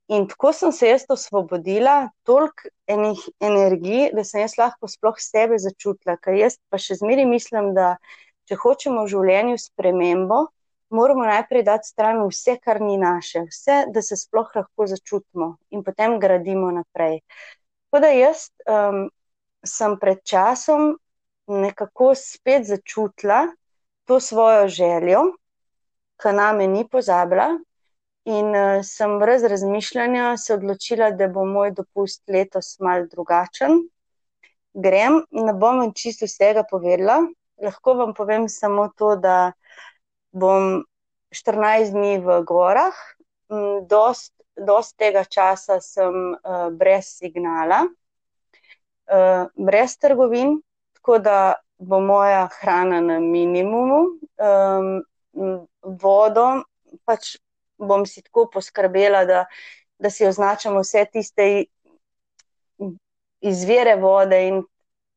In tako sem se jaz osvobodila, toliko enih energij, da sem jaz lahko sploh sebe začutila. Ker jaz pa še zmeraj mislim, da če hočemo v življenju spremembo, moramo najprej dati stran vse, kar ni naše, vse, da se sploh lahko začutimo in potem gradimo naprej. Tako da jaz um, sem pred časom nekako spet začutila to svojo željo, ki name ni pozabila, In uh, sem brez razmišljanja se odločila, da bo moj dopust letos mal drugačen. Grem, ne bom vam čisto vsega povedala, lahko vam povem samo to, da bom 14 dni v gorah, dost, dost tega časa sem uh, brez signala, uh, brez trgovin, tako da bo moja hrana na minimumu, um, vodo pač bom si tako poskrbela, da, da si označamo vse tiste izvire vode in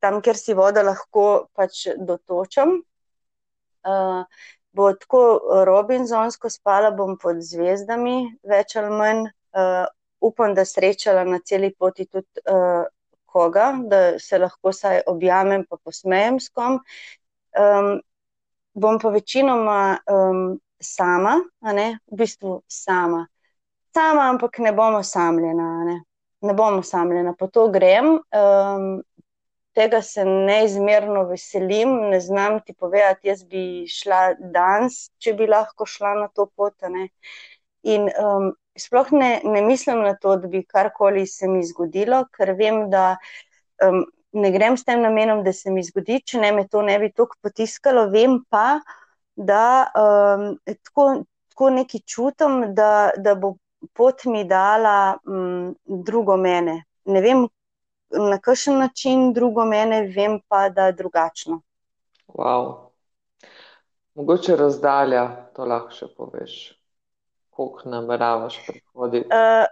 tam, kjer si voda lahko pač dotočam. Uh, bo tako Robinsonsko spala, bom pod zvezdami, več ali manj. Uh, upam, da srečala na celi poti tudi uh, koga, da se lahko saj objamem, pa posmejem s kom. Um, bom pa večinoma um, sama, ne? v bistvu sama. Sama, ampak ne bom osamljena. Ne, ne bom osamljena, po to grem. Um, tega se neizmerno veselim, ne znam ti povedati, jaz bi šla danes, če bi lahko šla na to pot. Ne? In um, sploh ne, ne mislim na to, da bi karkoli se mi zgodilo, ker vem, da. Um, Ne grem s tem namenom, da se mi zgodi, če ne me to ne bi tako potiskalo. Vem pa, da um, tako, tako neki čutim, da, da bo pot mi dala um, drugo mene. Ne vem, na kakšen način drugo mene, vem pa, da je drugačno. Wow. Mogoče razdalja, to lahko še poveš, koliko nameravaš prihoditi. Uh,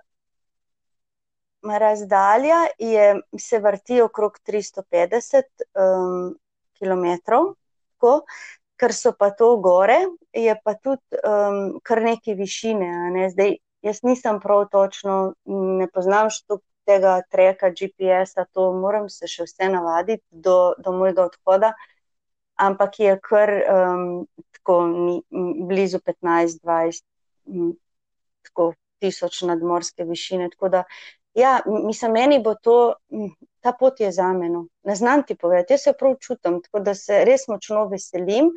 razdalja je, se vrti okrog 350 um, km. Tako, ker so pa to gore, je pa tudi um, kar nekaj višine. Ne? Zdaj, jaz nisem prav točno, ne poznam še tega treka GPS-a, to moram se še vse navaditi do, do mojega odhoda, ampak je kar um, tako ni, blizu 15-20 tisoč nadmorske višine. Tako da, ja, mislim, meni bo to ta pot je za meno. Ne znam ti povedati, jaz se prav čutim, tako da se res močno veselim.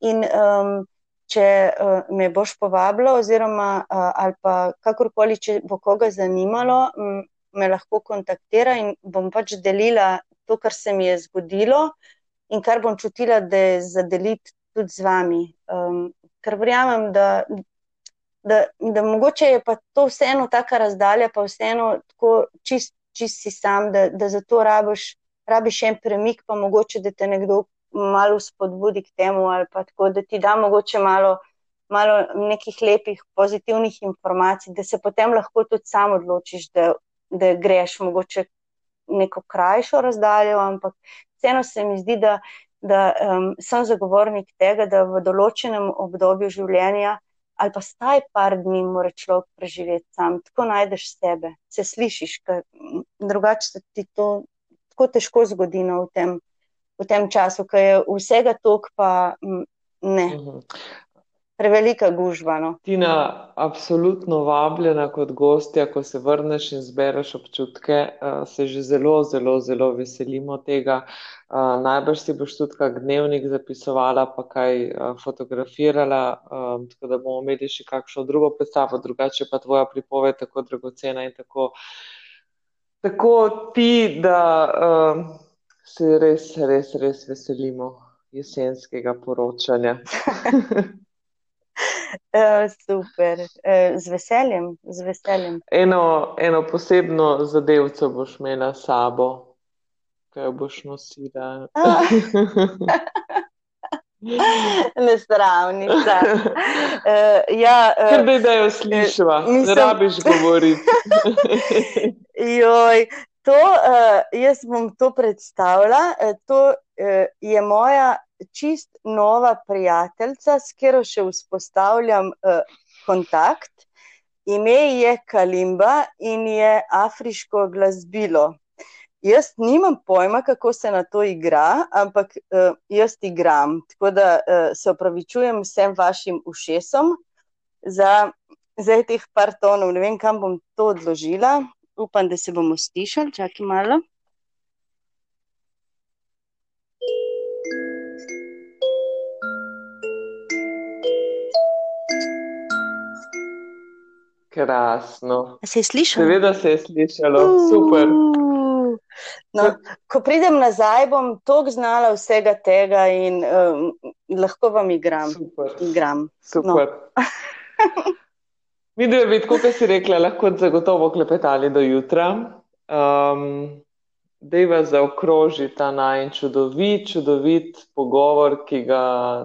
In um, če uh, me boš povabila, oziroma uh, ali pa kakorkoli, če bo koga zanimalo, m, me lahko kontaktira in bom pač delila to, kar se mi je zgodilo in kar bom čutila, da je za deliti tudi z vami. Um, ker verjamem, da da, da mogoče je pa to vseeno taka razdalja, pa vseeno tako čist, čist si sam, da, da zato rabiš, rabiš en premik, pa mogoče, da te nekdo malo spodbudi k temu, ali pa tako, da ti da mogoče malo, malo nekih lepih, pozitivnih informacij, da se potem lahko tudi sam odločiš, da, da greš mogoče neko krajšo razdaljo, ampak vseeno se mi zdi, da, da um, sem zagovornik tega, da v določenem obdobju življenja ali pa staj par dni mora človek preživeti sam, tako najdeš sebe, se slišiš, ker drugače se ti to tako težko zgodi no, v tem v tem času, ki je vsega tok, pa ne. Prevelika gužva. No. Tina, absolutno vabljena kot gostja, ko se vrneš in zbereš občutke, se že zelo, zelo, zelo veselimo tega. Najbrž si boš tudi kak dnevnik zapisovala, pa kaj fotografirala, tako da bomo imeli še kakšno drugo predstavo, drugače pa tvoja pripoved tako dragocena in tako, tako ti, da se res, res, res veselimo jesenskega poročanja. uh, super, uh, z veseljem. Z veseljem. Eno, eno posebno zadevco boš imela s sabo, ki jo boš nosila. Nesravnica. Uh, ja, uh, Ker bi da jo slišala, ne rabiš govoriti. Joj, To, uh, jaz bom to predstavila. To je moja čist nova prijateljica, s katero še vzpostavljam uh, kontakt. Ime je Kalimba in je afriško glasbilo. Jaz nimam pojma, kako se na to igra, ampak uh, jaz igram. Tako da uh, se opravičujem vsem vašim ušesom za, za teh par tonov. Ne vem, kam bom to odložila upam, da se bomo slišali, čakaj malo. Krasno. Se je slišalo? Seveda se je slišalo, uh, super. No, ko pridem nazaj, bom tako znala vsega tega in um, lahko vam igram. Super. igram. super. No. Mi dve bi, kot si rekla, lahko zagotovo klepetali do jutra. Um, Dejva zaokroži ta najn čudovit, čudovit pogovor, ki ga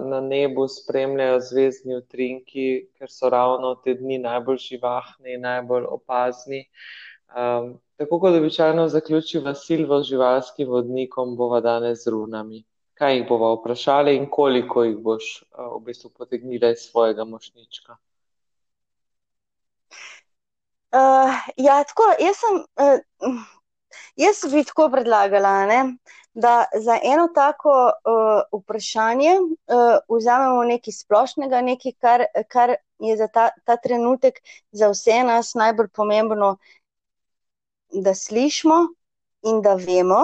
na nebu spremljajo zvezdni utrinki, ker so ravno te dni najbolj živahni, najbolj opazni. Um, tako kot običajno zaključiva Silvo z živalskim vodnikom, bova danes z runami. Kaj jih bova vprašali in koliko jih boš uh, v bistvu potegnila iz svojega mošnička? Uh, ja, tako, jaz, sem, uh, jaz bi tako predlagala, ne, da za eno tako uh, vprašanje uh, vzamemo nekaj splošnega, nekaj, kar, kar je za ta, ta trenutek za vse nas najbolj pomembno, da slišimo in da vemo.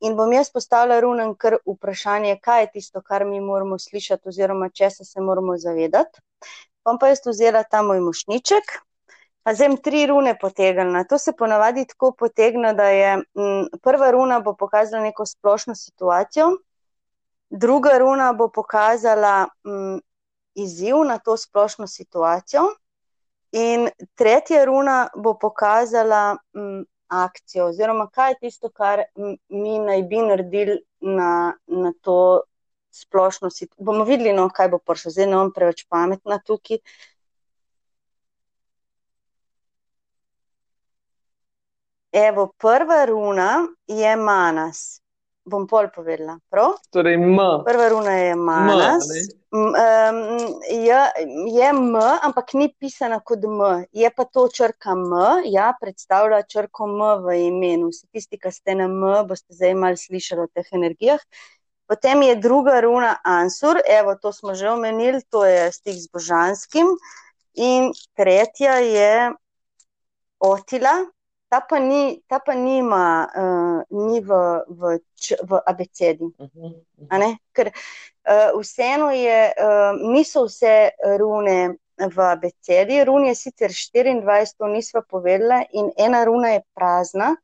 In bom jaz postavila runen kar vprašanje, kaj je tisto, kar mi moramo slišati, oziroma česa se moramo zavedati. Bom pa jaz vzela ta moj mošniček. Pa zdaj tri rune potegnila. To se ponavadi tako potegne, da je m, prva runa pokazala neko splošno situacijo, druga runa bo pokazala m, izziv na to splošno situacijo, in tretja runa bo pokazala m, akcijo, oziroma kaj je tisto, kar m, mi naj bi naredili na, na to splošno situacijo. Bomo videli, no, kaj bo prišlo, zdaj ne bom preveč pametna tukaj. Evo, prva runa je manas. Bom pol povedala. Prav? Torej, M. Prva runa je manas. M, um, je, je M, ampak ni pisana kot M. Je pa to črka M, ja, predstavlja črko M v imenu. Vsi tisti, ki ste na M, boste zdaj mal slišali o teh energijah. Potem je druga runa Ansur, evo, to smo že omenili, to je stik z božanskim. In tretja je Otila, ta pa, ni, ta pa nima, uh, ni v, v, v abecedi. Uh -huh, uh -huh. Ker uh, vseeno je, uh, niso vse rune v abecedi, run je sicer 24, to nismo povedali, in ena runa je prazna,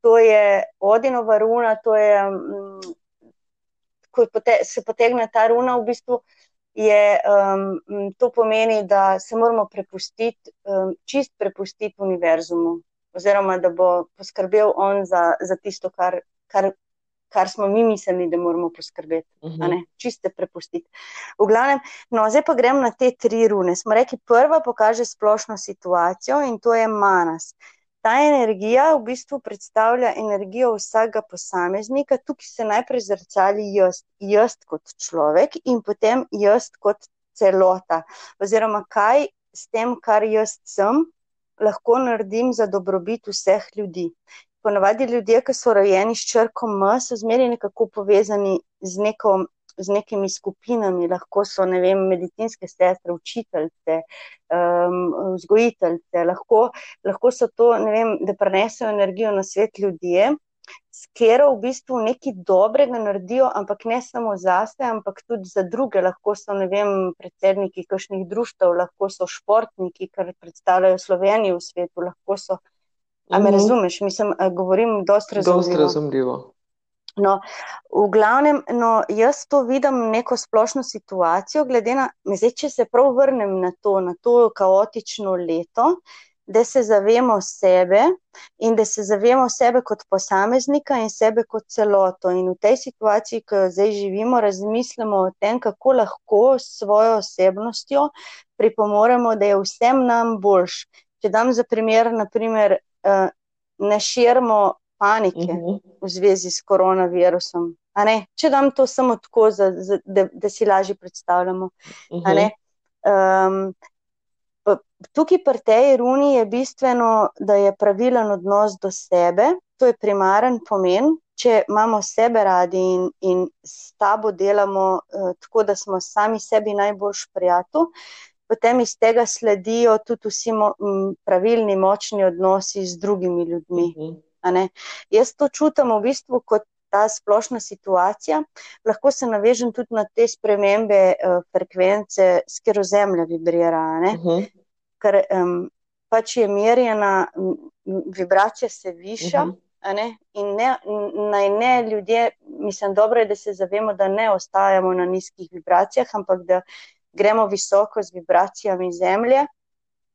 to je Odinova runa, to je, um, ko pote, se potegne ta runa, v bistvu je, um, to pomeni, da se moramo prepustiti, um, čist prepustiti univerzumu, oziroma da bo poskrbel on za, za tisto, kar, kar, kar smo mi mislili, da moramo poskrbeti, uh -huh. ne, čiste prepustiti. V glavnem, no, zdaj pa grem na te tri rune. Smo rekli, prva pokaže splošno situacijo in to je manas. Ta energija v bistvu predstavlja energijo vsakega posameznika, tukaj se najprej zrcali jaz, jaz kot človek in potem jaz kot celota. Oziroma, kaj s tem, kar jaz sem, lahko naredim za dobrobit vseh ljudi ponavadi ljudje, ki so rojeni s črko M, so zmeraj nekako povezani z, neko, z nekimi skupinami, lahko so ne vem, medicinske sestre, učiteljce, um, vzgojiteljce, lahko, lahko so to, vem, da prenesejo energijo na svet ljudje. Ker v bistvu nekaj dobrega naredijo, ampak ne samo za sebe, ampak tudi za druge. Lahko so vem, predsedniki kakšnih društv, lahko so športniki, ki predstavljajo Slovenijo v svetu, lahko so A me mhm. razumeš? Mislim, govorim dosti razumljivo. Dost razumljivo. No, v glavnem, no, jaz to vidim neko splošno situacijo, glede na, zdaj, če se prav vrnem na to, na to kaotično leto, da se zavemo sebe in da se zavemo sebe kot posameznika in sebe kot celoto. In v tej situaciji, ki jo zdaj živimo, razmislimo o tem, kako lahko s svojo osebnostjo pripomoremo, da je vsem nam boljš. Če dam za primer, naprimer, uh, ne širimo panike mhm. v zvezi s koronavirusom. Če dam to samo tako, za, za, da, da si lažje predstavljamo. Uh -huh. um, tukaj pri tej runi je bistveno, da je pravilen odnos do sebe, to je primaren pomen. Če imamo sebe radi in, in s tabo delamo uh, tako, da smo sami sebi najboljši prijatelj, potem iz tega sledijo tudi vsi mo pravilni, močni odnosi z drugimi ljudmi. Uh mhm. -huh. Jaz to čutim v bistvu kot ta splošna situacija. Lahko se navežem tudi na te spremembe uh, frekvence, s katero zemlja vibrira. Uh mhm. -huh. Ker um, pač je merjena, vibracija se viša. Uh -huh. Ne? In ne, naj ne ljudje, mislim, dobro je, da se zavemo, da ne ostajamo na nizkih vibracijah, ampak da gremo visoko z vibracijami zemlje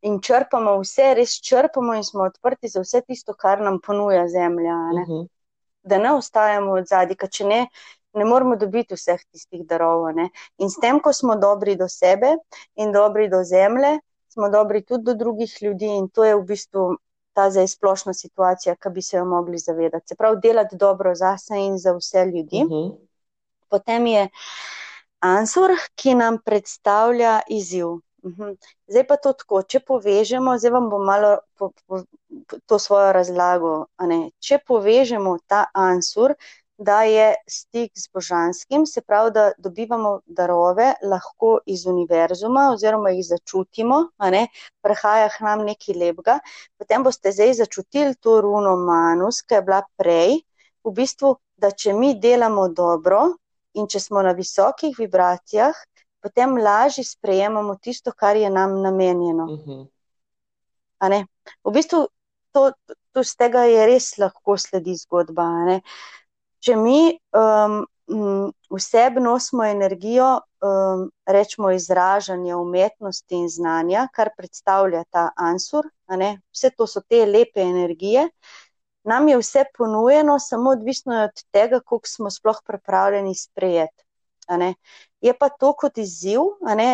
in črpamo vse, res črpamo in smo odprti za vse tisto, kar nam ponuja zemlja. Ne? Uh mhm. -huh. Da ne ostajamo od zadaj, ker če ne, ne moramo dobiti vseh tistih darov. Ne? In s tem, ko smo dobri do sebe in dobri do zemlje, smo dobri tudi do drugih ljudi, in to je v bistvu. Ta zdaj splošna situacija, ki bi se jo mogli zavedati. Se pravi, delati dobro za sebe in za vse ljudi. Uh mhm. -huh. Potem je ansur, ki nam predstavlja izziv. Mhm. Zdaj pa to tako, če povežemo, zdaj vam bom malo po, po, po, to svojo razlago. Če povežemo ta ansur, da je stik z božanskim, se pravi, da dobivamo darove lahko iz univerzuma oziroma jih začutimo, prehaja k nam nekaj lepega, potem boste zdaj začutili to runo manus, ki je bila prej, v bistvu, da če mi delamo dobro, In če smo na visokih vibracijah, potem lažje sprejemamo tisto, kar je nam namenjeno. Uh mhm. -huh. V bistvu to, to z tega je res lahko sledi zgodba. Če mi um, vseb nosimo energijo, um, rečemo izražanje umetnosti in znanja, kar predstavlja ta ansur, vse to so te lepe energije nam je vse ponujeno, samo odvisno je od tega, koliko smo sploh pripravljeni sprejeti. Je pa to kot izziv,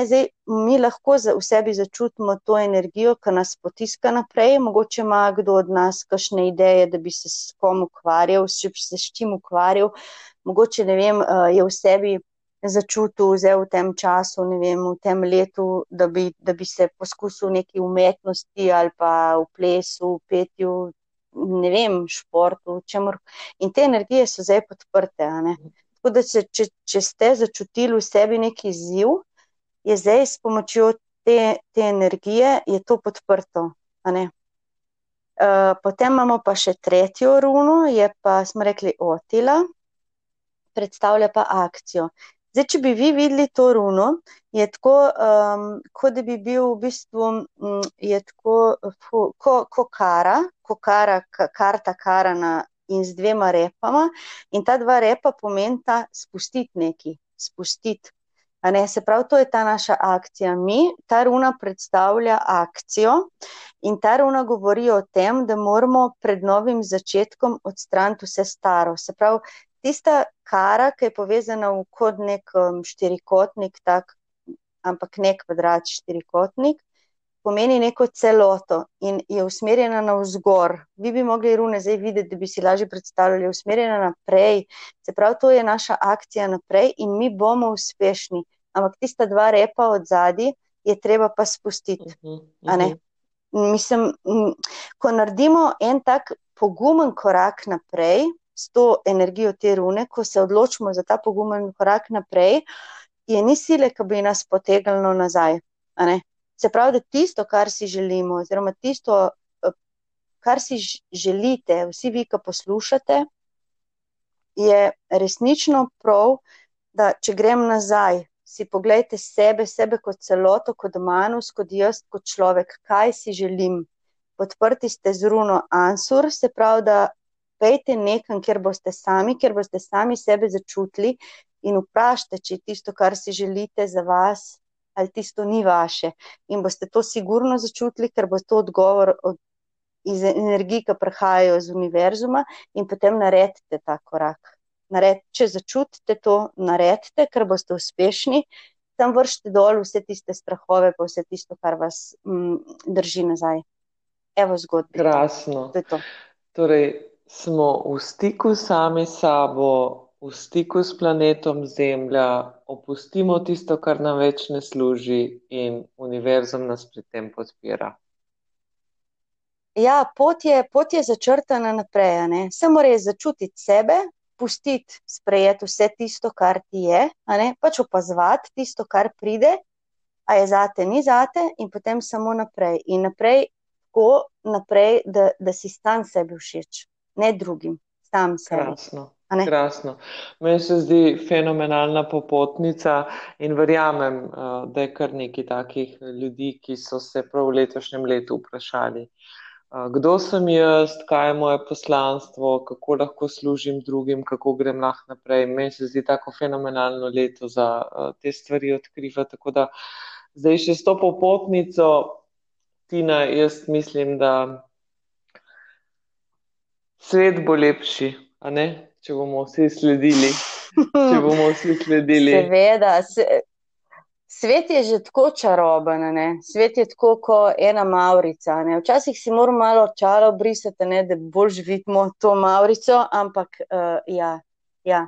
Zdaj, mi lahko v sebi začutimo to energijo, ki nas potiska naprej. Mogoče ima kdo od nas kakšne ideje, da bi se s kom ukvarjal, če bi se s čim ukvarjal. Mogoče vem, je v sebi začutil v tem času, vem, v tem letu, da bi, da bi se poskusil neki umetnosti ali pa v plesu, v petju, ne vem, športu, čemur. In te energije so zdaj podprte. Tako da, se, če, če ste začutili v sebi neki izziv, je zdaj s pomočjo te, te energije to podprto. Uh, potem imamo pa še tretjo runo, je pa smo rekli Otila, predstavlja pa akcijo. Zdaj, če bi vi videli to runo, je tako, um, kot da bi bil v bistvu um, tako, fu, ko, ko kara, ko kara, karta karana in z dvema repama. In ta dva repa pomenita spustiti nekaj, spustiti. Ne, se pravi, to je ta naša akcija. Mi, ta runa predstavlja akcijo in ta runa govori o tem, da moramo pred novim začetkom odstraniti vse staro. Se pravi, tista kara, ki je povezana v kot nek um, štirikotnik, tak, ampak ne kvadrat, štirikotnik, pomeni neko celoto in je usmerjena navzgor. Vi bi mogli rune zdaj videti, da bi si lažje predstavljali, je usmerjena naprej. Se pravi, to je naša akcija naprej in mi bomo uspešni. Ampak tista dva repa od zadaj je treba pa spustiti. Uh -huh, uh -huh. Mislim, ko naredimo en tak pogumen korak naprej s to energijo te rune, ko se odločimo za ta pogumen korak naprej, je ni sile, ki bi nas potegnilo nazaj. Se pravi, da tisto, kar si želimo, oziroma tisto, eh, kar si želite, vsi vi, ki poslušate, je resnično prav, da če grem nazaj, si pogledajte sebe, sebe kot celoto, kot manus, kot jaz, kot človek, kaj si želim. Podprti ste z runo Ansur, se pravi, da pejte nekam, kjer boste sami, kjer boste sami sebe začutili in vprašajte, če je tisto, kar si želite za vas, ali tisto ni vaše. In boste to sigurno začutili, ker bo to odgovor od, iz energije, ki prihajajo iz univerzuma, in potem naredite ta korak. Nared, če začutite to, naredite, ker boste uspešni, tam vršite dol vse tiste strahove, pa vse tisto, kar vas m, mm, drži nazaj. Evo zgodbi. Krasno. To to. Torej, smo v stiku sami s sabo, v stiku s planetom Zemlja, opustimo tisto, kar nam več ne služi, in univerzum nas pri tem podpira. Ja, pot je, pot je začrtana naprej. Samo res začutiti sebe, pustiti, sprejeti vse tisto, kar ti je, pač opazovati tisto, kar pride, a je zate, ni zate, in potem samo naprej. In naprej, tako naprej, da, da si stan sebi všeč, ne drugim, sam sebi. Krasno. Krasno. Meni se zdi fenomenalna popotnica in verjamem, eh, da je kar nekaj takih ljudi, ki so se prav v letošnjem letu vprašali, eh, kdo sem jaz, kaj je moje poslanstvo, kako lahko služim drugim, kako grem lahko naprej. Meni se zdi tako fenomenalno leto za eh, te stvari odkriva. Tako da zdaj še s to popotnico, Tina, jaz mislim, da svet bo lepši, a ne? Če bomo vsi sledili. Če bomo vsi sledili. Seveda, se, svet je že tako čaroben, ne? svet je tako kot ena Maurica. Ne? Včasih si moramo malo čalo brisati, ne? da bolj vidimo to Maurico, ampak uh, ja, ja.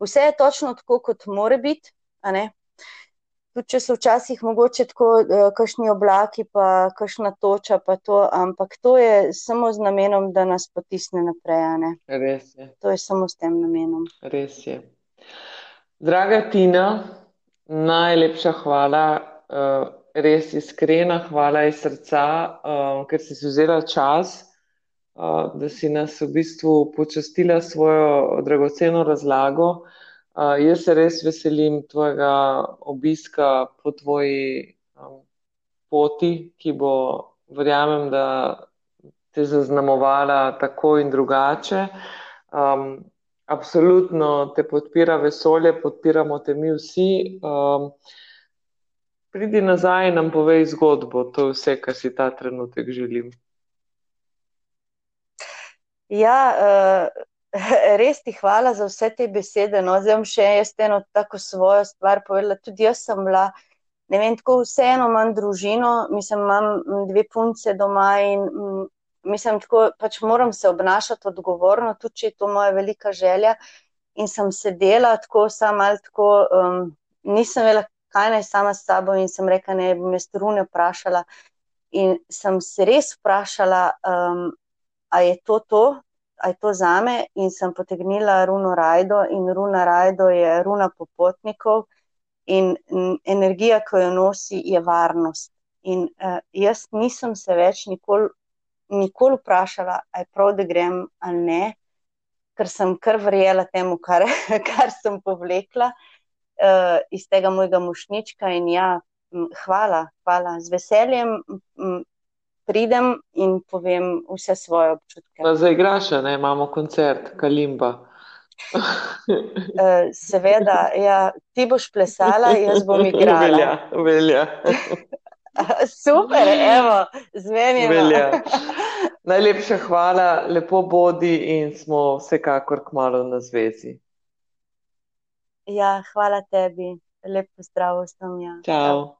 Vse je točno tako, kot mora biti tudi če so včasih mogoče tako, uh, kakšni oblaki, pa kakšna toča, pa to, ampak to je samo z namenom, da nas potisne naprej. Res je. To je samo s tem namenom. Res je. Draga Tina, najlepša hvala, uh, res iskrena hvala iz srca, uh, ker si vzela čas. Uh, da si nas v bistvu počastila svojo dragoceno razlago. Uh, jaz se res veselim tvojega obiska po tvoji um, poti, ki bo, verjamem, da te zaznamovala tako in drugače. Um, absolutno te podpira vesolje, podpiramo te mi vsi. Um, pridi nazaj in nam povej zgodbo, to je vse, kar si ta trenutek želim. Ja, uh, res ti hvala za vse te besede. No, zdaj bom še jaz eno tako svojo stvar povedala. Tudi jaz sem bila, ne vem, tako vseeno imam družino, mislim, imam dve punce doma in mislim, tako pač moram se obnašati odgovorno, tudi če je to moja velika želja. In sem sedela tako, sam ali tako, um, nisem vela, kaj naj sama s sabo in sem rekla, ne bom jaz trune vprašala. In sem se res vprašala, um, a je to to, je to zame, in sem potegnila runo Rajdo, in runa Rajdo je runa popotnikov, in energija, ki jo nosi, je varnost. In uh, jaz nisem se več nikoli nikol vprašala, je prav, da grem ali ne, ker sem kar verjela temu, kar, kar sem povlekla uh, iz tega mojega mušnička. In ja, hvala, hvala, z veseljem. Pridem in povem vse svoje občutke. Zaigraš, ne imamo koncert, Kalimba. Uh, seveda, ja, ti boš plesala, jaz bom igrala. Velja, velja. Super, evo, zmenjeno. Velja. Najlepša hvala, lepo bodi in smo vsekakor kmalo na zvezi. Ja, hvala tebi. Lep pozdrav vsem. Ja. Čau.